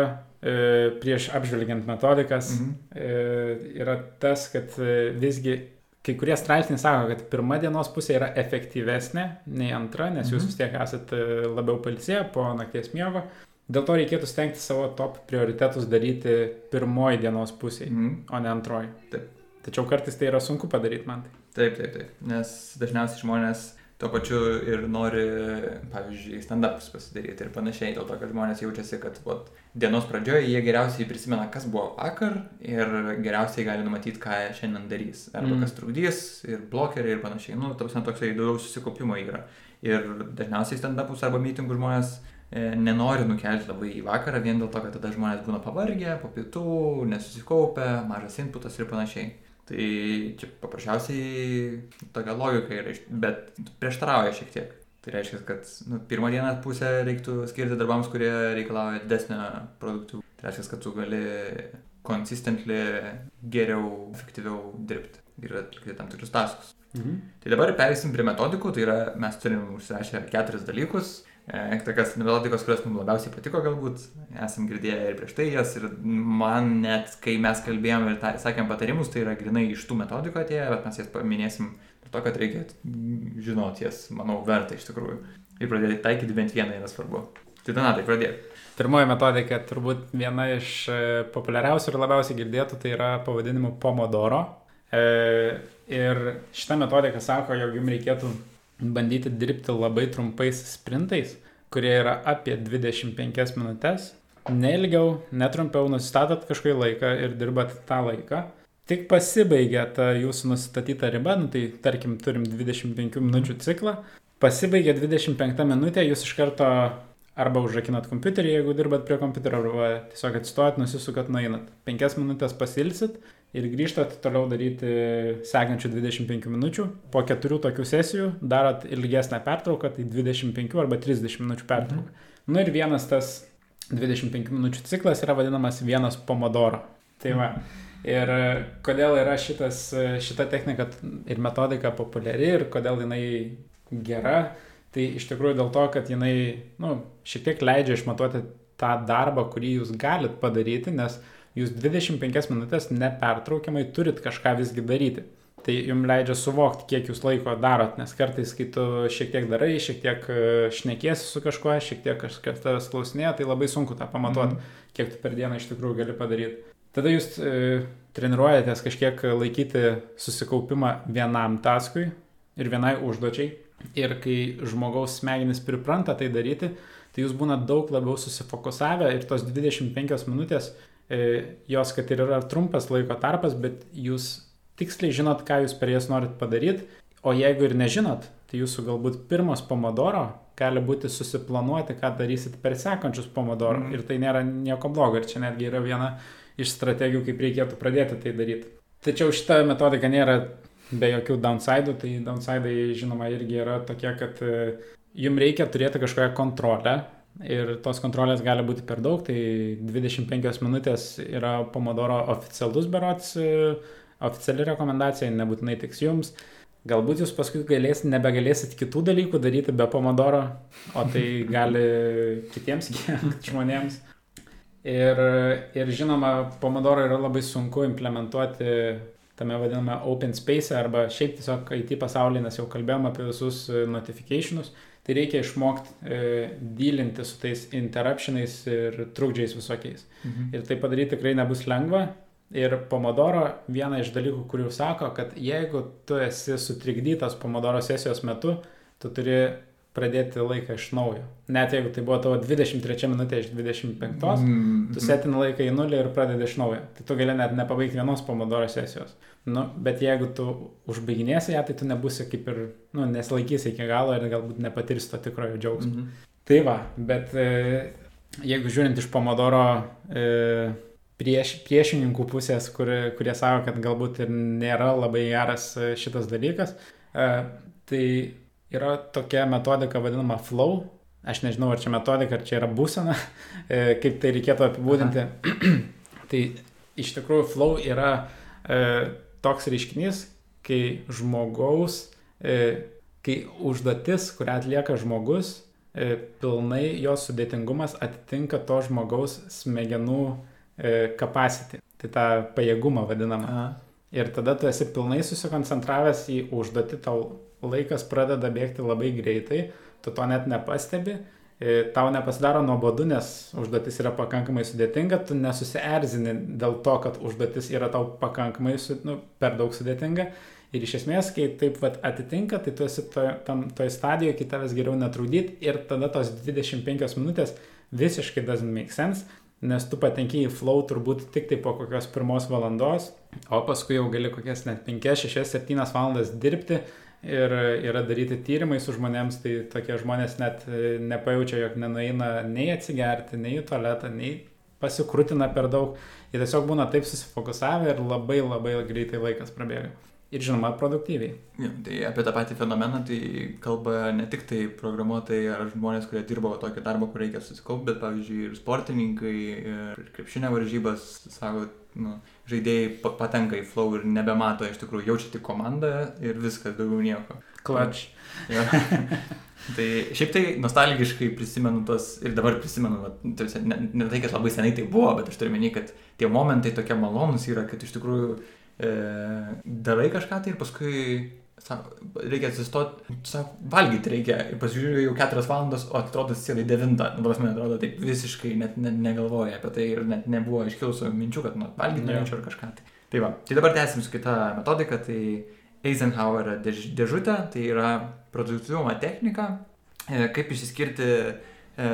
e, prieš apžvelgiant metodikas, mhm. e, yra tas, kad e, visgi kai kurie straipsniai sako, kad pirma dienos pusė yra efektyvesnė nei antra, nes mhm. jūs vis tiek esate labiau palsėję po nakties miego. Dėl to reikėtų stengti savo top prioritetus daryti pirmoji dienos pusėje, mhm. o ne antroji. Taip. Tačiau kartais tai yra sunku padaryti man. Tai. Taip, taip, taip. Nes dažniausiai žmonės tuo pačiu ir nori, pavyzdžiui, stand-ups pasidaryti ir panašiai, dėl to, kad žmonės jaučiasi, kad vat, dienos pradžioje jie geriausiai prisimena, kas buvo vakar ir geriausiai gali numatyti, ką šiandien darys. Arba mm. kas trukdys ir blokeriai ir panašiai. Nu, toks toksai daugiau susikaupimo yra. Ir dažniausiai stand-upus arba mitingų žmonės e, nenori nukelti labai į vakarą vien dėl to, kad tada žmonės būna pavargę, po pietų, nesusikaupę, mažas inputas ir panašiai. Tai čia paprasčiausiai tokia logika yra, bet prieštarauja šiek tiek. Tai reiškia, kad nu, pirmą dieną pusę reiktų skirti darbams, kurie reikalauja didesnio produktų. Tai reiškia, kad tu gali konsistently geriau, efektyviau dirbti ir atlikti tam tikrus taskus. Mhm. Tai dabar perėsim prie metodikų, tai yra mes turim užsirašę keturis dalykus E, tokios melodikos, kurios mums labiausiai patiko galbūt, esam girdėję ir prieš tai jas ir man net, kai mes kalbėjom ir ta, sakėm patarimus, tai yra grinai iš tų metodikų atėję, bet mes jas paminėsim dėl to, kad reikia žinoti jas, manau, verta iš tikrųjų. Ir pradėti taikyti bent vieną yra svarbu. Tai Donatai, pradėk. Pirmoji metodika, turbūt viena iš e, populiariausių ir labiausiai girdėtų, tai yra pavadinimu Pomodoro. E, ir šita metodika sako, jog jums reikėtų bandyti dirbti labai trumpais sprintais, kurie yra apie 25 minutės, neilgiau, netrumpiau, nusistatot kažkokį laiką ir dirbat tą laiką. Tik pasibaigia ta jūsų nustatyta riba, nu, tai tarkim turim 25 minučių ciklą, pasibaigia 25 minutė, jūs iš karto arba užrakinat kompiuterį, jeigu dirbat prie kompiuterio, arba tiesiog atsistojat, nusisukat, nueinat. 5 minutės pasilsit ir grįžtat toliau daryti sekančių 25 minučių. Po keturių tokių sesijų darot ilgesnę pertrauką, tai 25 arba 30 minučių pertrauką. Mhm. Na nu ir vienas tas 25 minučių ciklas yra vadinamas vienas pomodoro. Tai va. Ir kodėl yra šitas, šita technika ir metodika populiari ir kodėl jinai gera, tai iš tikrųjų dėl to, kad jinai nu, šiek tiek leidžia išmatuoti tą darbą, kurį jūs galit padaryti, nes jūs 25 minutės nepertraukiamai turit kažką visgi daryti. Tai jums leidžia suvokti, kiek jūs laiko darot, nes kartais, kai tu šiek tiek darai, šiek tiek e, šnekiesi su kažkuo, šiek tiek kažkas tavęs klausinėja, tai labai sunku tą pamatuoti, mm -hmm. kiek tu per dieną iš tikrųjų gali padaryti. Tada jūs e, treniruojatės kažkiek laikyti susikaupimą vienam taskui ir vienai užduočiai. Ir kai žmogaus smegenys pripranta tai daryti, tai jūs būna daug labiau susifokusavę ir tos 25 minutės, e, jos kad ir yra trumpas laiko tarpas, bet jūs tiksliai žinot, ką jūs per jas norit padaryti, o jeigu ir nežinot, tai jūsų galbūt pirmas pomodoro gali būti susiplanuoti, ką darysit per sekančius pomodoro mm. ir tai nėra nieko blogo ir čia netgi yra viena iš strategijų, kaip reikėtų pradėti tai daryti. Tačiau šita metodika nėra be jokių downside'ų, tai downside'ai žinoma irgi yra tokie, kad e, jums reikia turėti kažkokią kontrolę ir tos kontrolės gali būti per daug, tai 25 minutės yra pomodoro oficialus berots e, oficiali rekomendacija, nebūtinai tiks jums. Galbūt jūs paskui galėsit, nebegalėsit kitų dalykų daryti be pomodoro, o tai [LAUGHS] gali kitiems žmonėms. Ir, ir žinoma, pomodoro yra labai sunku implementuoti tame vadiname open space arba šiaip tiesiog IT pasaulyje, nes jau kalbėjom apie visus notificationus, tai reikia išmokti e, dylinti su tais interruptionais ir trukdžiais visokiais. Mhm. Ir tai padaryti tikrai nebus lengva, Ir Pomodoro viena iš dalykų, kurių sako, kad jeigu tu esi sutrikdytas Pomodoro sesijos metu, tu turi pradėti laiką iš naujo. Net jeigu tai buvo tavo 23 minutė iš 25, mm. tu setin laiką į nulį ir pradedi iš naujo. Tai tu gali net nepabaigti vienos Pomodoro sesijos. Nu, bet jeigu tu užbaiginėsi ją, tai tu nebusi kaip ir, nu, nesilaikysi iki galo ir galbūt nepatirsi to tikrojo džiaugsmo. Mm. Tai va, bet e, jeigu žiūrint iš Pomodoro e, prieš, priešininkų pusės, kur, kurie sako, kad galbūt ir nėra labai geras e, šitas dalykas. E, tai yra tokia metodika vadinama flow. Aš nežinau, ar čia metodika, ar čia yra būsena, [LAUGHS] e, kaip tai reikėtų apibūdinti. [CLEARS THROAT] tai iš tikrųjų flow yra e, toks reiškinys, kai žmogaus, e, kai užduotis, kurią atlieka žmogus, e, pilnai jos sudėtingumas atitinka to žmogaus smegenų E, capacity, tai tą pajėgumą vadinamą. Aha. Ir tada tu esi pilnai susikoncentravęs į užduotį, tau laikas pradeda bėgti labai greitai, tu to net nepastebi, e, tau nepasidaro nuobodu, nes užduotis yra pakankamai sudėtinga, tu nesusierzini dėl to, kad užduotis yra tau pakankamai su, nu, per daug sudėtinga. Ir iš esmės, kai taip vat, atitinka, tai tu esi to, to stadijoje, kai tavęs geriau netrukdyti ir tada tos 25 minutės visiškai doesn't make sense, nes tu patenki į flow turbūt tik tai po kokios pirmos valandos, o paskui jau gali kokias net 5, 6, 7 valandas dirbti ir yra daryti tyrimai su žmonėms, tai tokie žmonės net e, nepajaučia, jog nenueina nei atsigerti, nei į tualetą, nei pasikrūtina per daug. Jie tiesiog būna taip susifokusavę ir labai labai greitai laikas prabėga ir žinoma produktyviai. Ja, tai apie tą patį fenomeną tai kalba ne tik tai programuotojai ar žmonės, kurie dirbo tokį darbą, kur reikia susikaupti, bet pavyzdžiui ir sportininkai, ir krepšinio varžybas, sako, nu, žaidėjai patenka į flow ir nebemato, iš tikrųjų jaučia tik komandą ir viskas, daugiau nieko. Klač. [LAUGHS] Ja. tai šiaip tai nostalgiškai prisimenu tos ir dabar prisimenu, va, ne, ne tai, kad labai senai tai buvo, bet aš turiu menį, kad tie momentai tokie malonus yra, kad iš tikrųjų e, darai kažką tai ir paskui sako, reikia atsistoti, sako, valgyti reikia, ir pasižiūrėjau jau keturias valandas, o atrodo, sėdai devintą, nu, prasme, atrodo, taip visiškai net ne, negalvoja apie tai ir net nebuvo iškilusių minčių, kad, nu, valgyti norėčiau ar kažką tai. Tai va, tai dabar tęsim su kita metodika, tai Eisenhower dėž, dėžutė, tai yra produktyvumo technika, e, kaip išsiskirti e,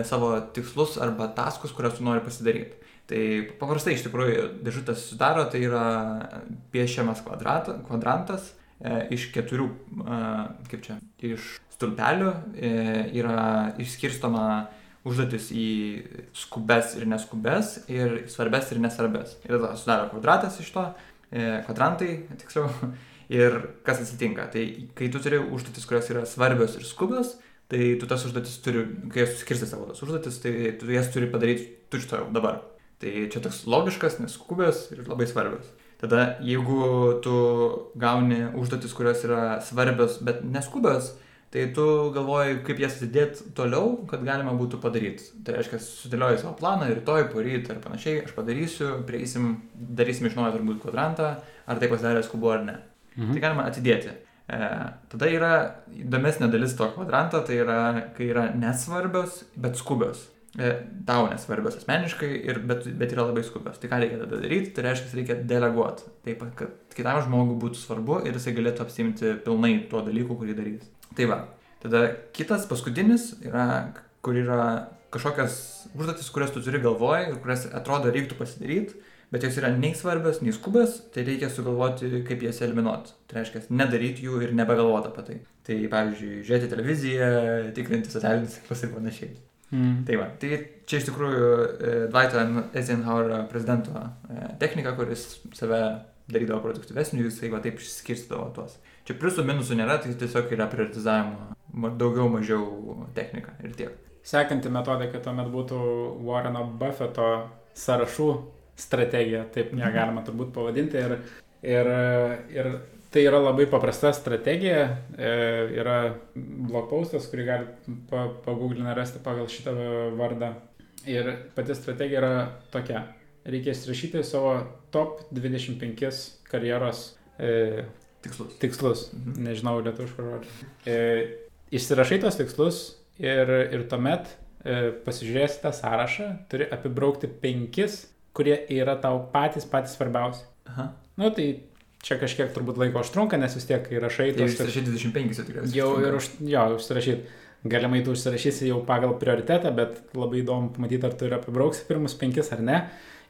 savo tikslus arba taskus, kuriuos tu nori pasidaryti. Tai paprastai iš tikrųjų dėžutės sudaro, tai yra piešiamas kvadrat, kvadrantas iš keturių, e, kaip čia, iš stulpelių e, yra išskirstoma užduotis į skubes ir neskubes ir svarbes ir nesvarbes. Ir tada sudaro kvadratas iš to, e, kvadrantai, tiksliau. [LAUGHS] Ir kas atsitinka? Tai kai tu turi užduotis, kurios yra svarbios ir skubios, tai tu tas užduotis turi, kai jas suskirsti savo tas užduotis, tai tu jas turi padaryti tučto jau dabar. Tai čia toks logiškas, neskubęs ir labai svarbios. Tada jeigu tu gauni užduotis, kurios yra svarbios, bet neskubios, tai tu galvoji, kaip jas atidėti toliau, kad galima būtų padaryti. Tai reiškia, sudėlioji savo planą, rytoj, poryt ar panašiai, aš padarysiu, prieisim, darysim iš naujo turbūt kvadrantą, ar tai pasidarė skubu ar ne. Mhm. Tai galima atidėti. E, tada yra įdomesnė dalis to kvadranto, tai yra, kai yra nesvarbios, bet skubios. E, tau nesvarbios asmeniškai, ir, bet, bet yra labai skubios. Tai ką reikia tada daryti, tai reiškia, reikia deleguoti. Taip, kad kitam žmogui būtų svarbu ir jisai galėtų apsimti pilnai tuo dalyku, kurį darys. Tai va, tada kitas paskutinis yra, kur yra kažkokios užduotis, kurias tu turi galvoje ir kurias atrodo reiktų pasidaryti, bet jos yra nei svarbios, nei skubės, tai reikia sugalvoti, kaip jas eliminuoti. Tai reiškia, nedaryti jų ir nebegalvoti apie tai. Tai pavyzdžiui, žiūrėti televiziją, tikrinti socialinius tinklus ir panašiai. Mm. Tai va, tai čia iš tikrųjų e, Dwighto Eisenhower prezidento e, technika, kuris save darydavo produktyvesnių, jisai va taip išskirstydavo tuos. Čia pliusų minusų nėra, tai tiesiog yra prioritizavimo daugiau mažiau technika ir tiek. Sekanti metodika tuomet būtų Warreno Buffeto sąrašų strategija, taip ją mhm. galima turbūt pavadinti. Ir, ir, ir Tai yra labai paprasta strategija, e, yra blogpaustas, kurį gali paguglinę rasti pagal šitą vardą. Ir pati strategija yra tokia. Reikia įsirašyti savo top 25 karjeros e, tikslus. tikslus. Mhm. Nežinau, lietuviškų žodžių. E, išsirašai tos tikslus ir, ir tuomet e, pasižiūrėsi tą sąrašą, turi apibraukti penkis, kurie yra tau patys patys svarbiausi. Aha. Nu, tai čia kažkiek turbūt laiko užtrunka, nes vis tiek, kai rašai... Tai užsirašyti 25 tikriausiai. Jau ir už, jo, užsirašyti. Galimai tu užsirašysi jau pagal prioritetą, bet labai įdomu pamatyti, ar tu ir apibrauksi pirmus penkis ar ne.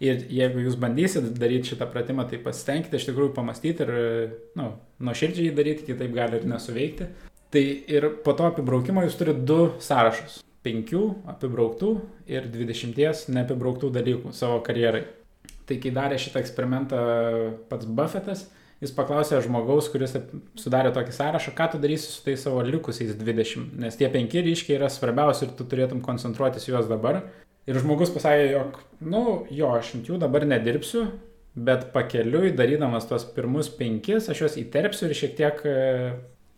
Ir jeigu jūs bandysit daryti šitą pratimą, tai pasitenkite iš tikrųjų pamastyti ir, nu, nuoširdžiai daryti, kitaip gali ir nesuveikti. Tai ir po to apibraukimo jūs turite du sąrašus. Penkių apibrauktų ir dvidešimties neapibrauktų dalykų savo karjerai. Tai kai darė šitą eksperimentą pats Buffetas, jis paklausė žmogaus, kuris sudarė tokį sąrašą, ką tu darysi su tais savo likusiais 20, nes tie penki ryškiai yra svarbiausi ir tu turėtum koncentruotis juos dabar. Ir žmogus pasakė, jog, nu, jo, aš ant jų dabar nedirbsiu, bet pakeliui, darydamas tuos pirmus penkis, aš juos įterpsiu ir šiek tiek e,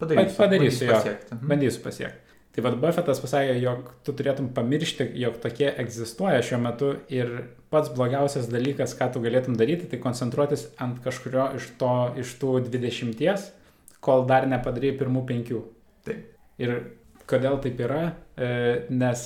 padarysiu, padarysiu jo, pasiekti. Mhm. bandysiu pasiekti. Tai vad Buffetas pasakė, jog tu turėtum pamiršti, jog tokie egzistuoja šiuo metu ir pats blogiausias dalykas, ką tu galėtum daryti, tai koncentruotis ant kažkurio iš, to, iš tų dvidešimties, kol dar nepadarai pirmų penkių. Taip. Ir kodėl taip yra? E, nes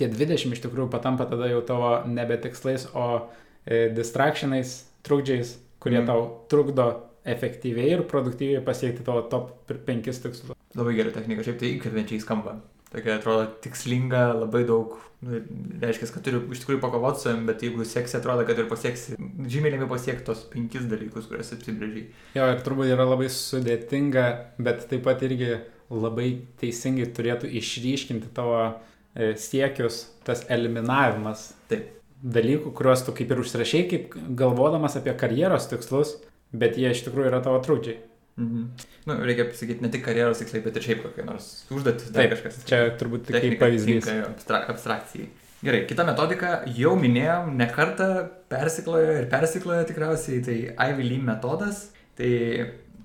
tie 20 iš tikrųjų patampa tada jau tavo nebe tikslais, o e, distractionais, trukdžiais, kurie mm. tau trukdo efektyviai ir produktyviai pasiekti tavo top 5 tikslus. Labai gera technika, šiaip tai įkvepiančiai skamba. Tokia atrodo tikslinga, labai daug, nu, reiškia, kad turiu iš tikrųjų pakovoti su jam, bet jeigu seksi, atrodo, kad ir pasieksi, žymiai lengviau pasiekti tos penkis dalykus, kuriuos apsibrėžiai. Jo, ir turbūt yra labai sudėtinga, bet taip pat irgi labai teisingai turėtų išryškinti tavo e, siekius, tas eliminavimas. Taip. Dalykų, kuriuos tu kaip ir užsirašiai, kaip galvodamas apie karjeros tikslus, bet jie iš tikrųjų yra tavo trūkdžiai. Mhm. Nu, reikia pasakyti ne tik karjeros tikslai, bet ir šiaip kokie nors užduotis, dar kažkas. Čia turbūt tik kaip pavyzdys. Abstra abstrakcijai. Gerai, kita metodika, jau minėjom, ne kartą persiklojo ir persiklojo tikriausiai, tai Ivy Lee metodas. Tai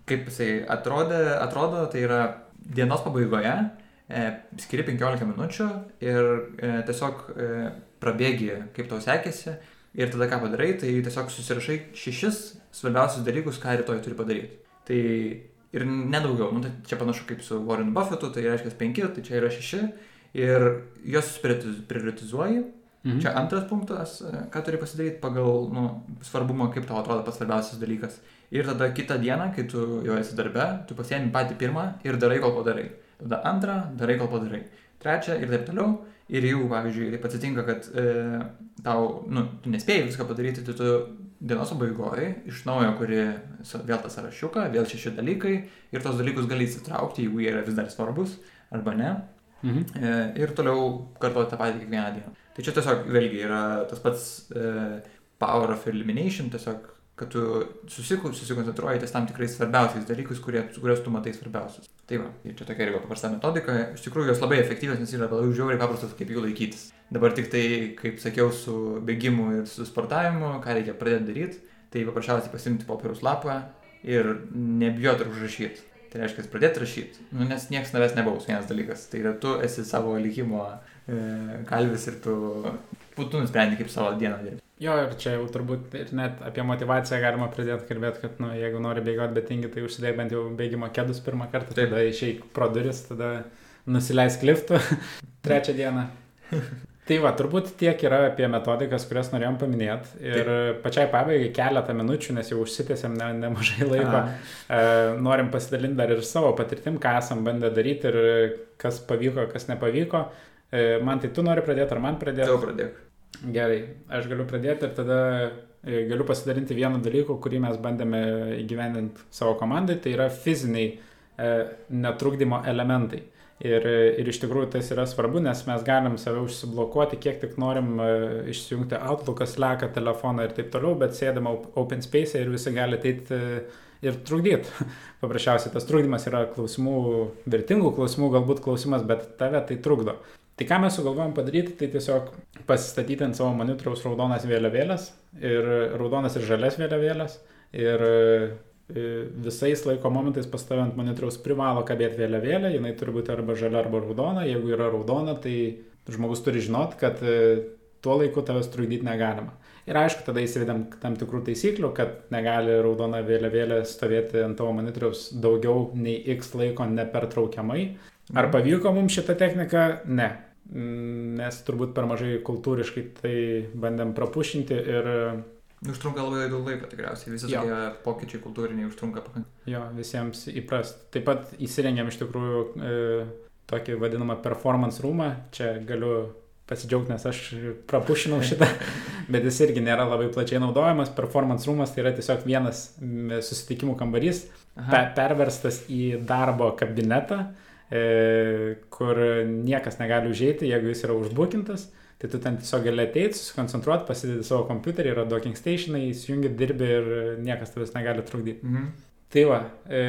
kaip jisai atrodė, atrodo, tai yra dienos pabaigoje, e, skiri 15 minučių ir e, tiesiog e, prabėgi, kaip tau sekėsi, Ir tada ką padarai, tai tiesiog susirašai šešis svarbiausius dalykus, ką rytoj turi padaryti. Tai ir nedaugiau, nu, tai čia panašu kaip su Warren Buffettu, tai reiškia penki, tai čia yra šeši. Ir juos prioritizuoji. Mhm. Čia antras punktas, ką turi pasidaryti pagal nu, svarbumą, kaip tau atrodo pats svarbiausias dalykas. Ir tada kitą dieną, kai tu jau esi darbe, tu pasiemi patį pirmą ir darai, kol padarai. Tada antrą, darai, kol padarai. Trečią ir taip toliau. Ir jeigu, pavyzdžiui, taip atsitinka, kad e, tau, nu, tu nespėjai viską padaryti, tai tu dienos pabaigoje iš naujo kuri vėl tą sąrašiuką, vėl šeši dalykai ir tos dalykus gali įsitraukti, jeigu jie yra vis dar svarbus arba ne. Mhm. E, ir toliau kartuoti tą patį kiekvieną dieną. Tai čia tiesiog vėlgi yra tas pats e, power of elimination, tiesiog kad tu susiku, susikoncentruoji ties tam tikrais svarbiausiais dalykais, kurie, kuriuos tu matai svarbiausius. Tai va, ir čia tokia yra paprasta metodika, iš tikrųjų jos labai efektyvios, nes yra labai žiauriai paprastas, kaip jų laikytis. Dabar tik tai, kaip sakiau, su bėgimu ir su sportavimu, ką reikia pradėti daryti, tai paprasčiausiai pasimti popieriaus lapą ir nebijoti užrašyti. Tai reiškia, pradėti rašyti, nu, nes niekas tavęs nebaus, vienas dalykas. Tai yra tu esi savo likimo e, kalvis ir tu, tu nusprendi, kaip savo dieną dirbti. Jo, ir čia jau turbūt ir net apie motivaciją galima pradėti kalbėti, kad, nu, jeigu nori bėgioti be tingi, tai užsidėk bent jau bėgimo kėdus pirmą kartą, Taip. tada išeik pro duris, tada nusileisk liftu [LAUGHS] trečią dieną. Tai va, turbūt tiek yra apie metodikas, kurias norėjom paminėti. Ir Taip. pačiai pabaigai keletą minučių, nes jau užsitęsėm ne, nemažai laiko. E, norim pasidalinti dar ir savo patirtim, ką esam bandę daryti ir kas pavyko, kas nepavyko. E, man tai tu nori pradėti, ar man pradėti? Tu pradėk. Gerai, aš galiu pradėti ir tada e, galiu pasidalinti vienu dalyku, kurį mes bandėme įgyvendinti savo komandai, tai yra fiziniai e, netrukdymo elementai. Ir, ir iš tikrųjų tas yra svarbu, nes mes galim save užsiblokuoti, kiek tik norim e, išsijungti Outlooką, Slacką, telefoną ir taip toliau, bet sėdama Open Space ir visi gali ateiti ir trukdyti. [LAUGHS] Paprasčiausiai tas trukdymas yra klausimų, vertingų klausimų, galbūt klausimas, bet tave tai trukdo. Tai ką mes sugalvojom padaryti, tai tiesiog pasistatyti ant savo monitoriaus raudonas vėliavėlės ir raudonas ir žalias vėliavėlės ir e, visais laiko momentais pas tave ant monitoriaus privalo kabėti vėliavėlė, jinai turi būti arba žalia arba raudona, jeigu yra raudona, tai žmogus turi žinot, kad e, tuo laiku tavęs trukdyti negalima. Ir aišku, tada įsivedėm tam tikrų taisyklių, kad negali raudona vėliavėlė stovėti ant tavo monitoriaus daugiau nei x laiko nepertraukiamai. Ar pavyko mums šitą techniką? Ne. Mes turbūt per mažai kultūriškai tai bandėm prapušinti ir... Užtrunka labai daug laiko tikriausiai, visi jo. tokie pokyčiai kultūriniai užtrunka pakankamai. Jo, visiems įprast. Taip pat įsirengėm iš tikrųjų e, tokį vadinamą performance roomą, čia galiu pasidžiaugti, nes aš prapušinau šitą, [LAUGHS] bet jis irgi nėra labai plačiai naudojamas. Performance roomas tai yra tiesiog vienas susitikimų kambarys, pe perverstas į darbo kabinetą E, kur niekas negali užėjti, jeigu jis yra užbukintas, tai tu ten tiesiog gali ateiti, susikoncentruoti, pasidėti savo kompiuterį, yra docking stationai, įsijungi, dirbi ir niekas tavęs negali trukdyti. Mhm. Tai va, e,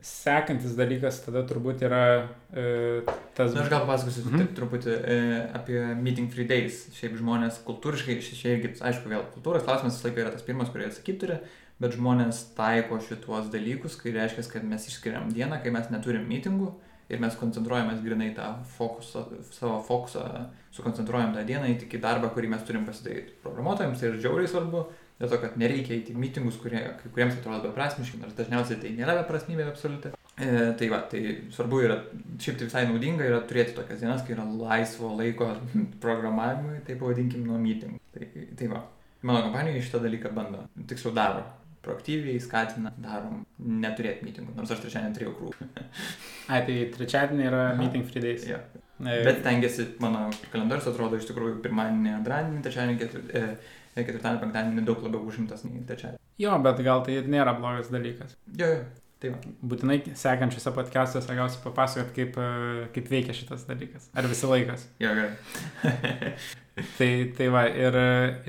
sekantis dalykas tada turbūt yra e, tas... Na, aš gal pasakosiu mhm. taip truputį e, apie Meeting Free Days. Šiaip žmonės kultūriškai, šiaip irgi, aišku, vėl kultūros klausimas visą laiką yra tas pirmas, kurį atsakyti turi, bet žmonės taiko šituos dalykus, kai reiškia, kad mes išskiriam dieną, kai mes neturim meetingų ir mes koncentruojamės grinai tą fokusą, savo fokusą, sukoncentruojam tą dieną į tik į darbą, kurį mes turim pasidaryti. Programuotojams tai yra žiauriai svarbu, dėl to, kad nereikia įti mitingus, kurie kai kuriems atrodo beprasmiški, nors dažniausiai tai nėra beprasmybė absoliuti. E, tai va, tai svarbu yra, šiaip tai visai naudinga yra turėti tokias dienas, kai yra laisvo laiko [LAUGHS] programavimui, tai pavadinkim nuo mitingų. Tai, tai va, mano kompanija šitą dalyką bando, tiksliau daro proaktyviai skatina, darom neturėti mitingų, nors aš trečiadienį turėjau krūvą. [LAUGHS] Ai, tai trečiadienį yra Aha. meeting free days. Ja. E... Bet tengiasi, mano kalendorius atrodo iš tikrųjų pirmadienį, antradienį, trečiadienį, ketur, e, ketvirtadienį, penktadienį daug labiau užimtas nei trečiadienį. Jo, bet gal tai nėra blogas dalykas. Jo, jo. Tai va. Būtinai sekančiuose podcastuose gausi papasakot, kaip, e, kaip veikia šitas dalykas. Ar visi laikas. Jo, gerai. [LAUGHS] tai, tai va, ir,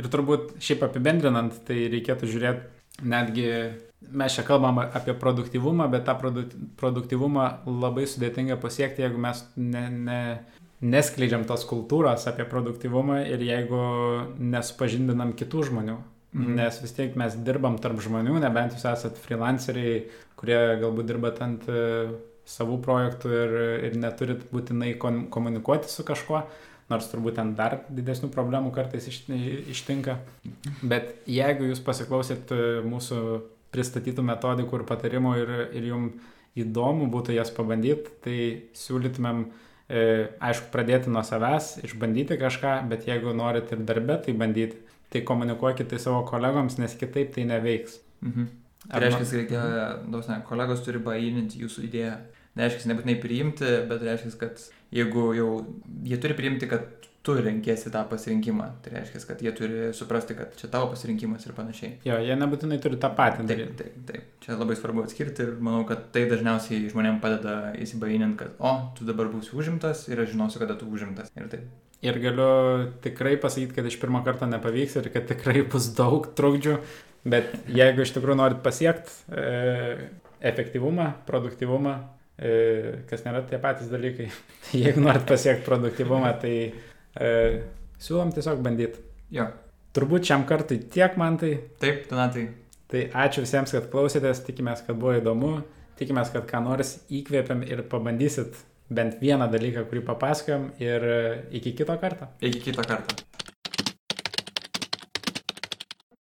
ir turbūt šiaip apibendrinant, tai reikėtų žiūrėti netgi mes čia kalbam apie produktivumą, bet tą produktivumą labai sudėtinga pasiekti, jeigu mes ne, ne, neskleidžiam tos kultūros apie produktivumą ir jeigu nesupažindinam kitų žmonių. Mhm. Nes vis tiek mes dirbam tarp žmonių, nebent jūs esat freelanceriai, kurie galbūt dirbat ant e, savų projektų ir, ir neturit būtinai komunikuoti su kažkuo nors turbūt ten dar didesnių problemų kartais iš, ištinka. Bet jeigu jūs pasiklausyt e, mūsų pristatytų metodikų ir patarimų ir, ir jums įdomu būtų jas pabandyti, tai siūlytumėm, e, aišku, pradėti nuo savęs, išbandyti kažką, bet jeigu norit ir darbę, tai bandyti, tai komunikuokite tai savo kolegoms, nes kitaip tai neveiks. Mhm. Tai reiškia, reikia, daug ne, kolegos turi baįninti jūsų idėją. Nereiškia, nebūtinai priimti, bet reiškia, kad jeigu jau jie turi priimti, kad tu renkiesi tą pasirinkimą, tai reiškia, kad jie turi suprasti, kad čia tavo pasirinkimas ir panašiai. Jo, jie nebūtinai turi tą patį. Taip, taip, taip. Čia labai svarbu atskirti ir manau, kad tai dažniausiai žmonėms padeda įsibaininti, kad, o, tu dabar būsi užimtas ir aš žinosiu, kada tu užimtas. Ir taip. Ir galiu tikrai pasakyti, kad iš pirmo karto nepavyks ir kad tikrai bus daug trukdžių, Bet jeigu iš tikrųjų norit pasiekti e, efektyvumą, produktyvumą, kas nėra tie patys dalykai, [LAUGHS] jeigu norit pasiekti produktyvumą, tai e, siūlom tiesiog bandyti. Jo. Turbūt šiam kartui tiek man tai. Taip, Donatai. Tai ačiū visiems, kad klausėtės, tikimės, kad buvo įdomu, tikimės, kad ką nors įkvėpiam ir pabandysit bent vieną dalyką, kurį papasakojom ir iki kito karto. Iki kito karto.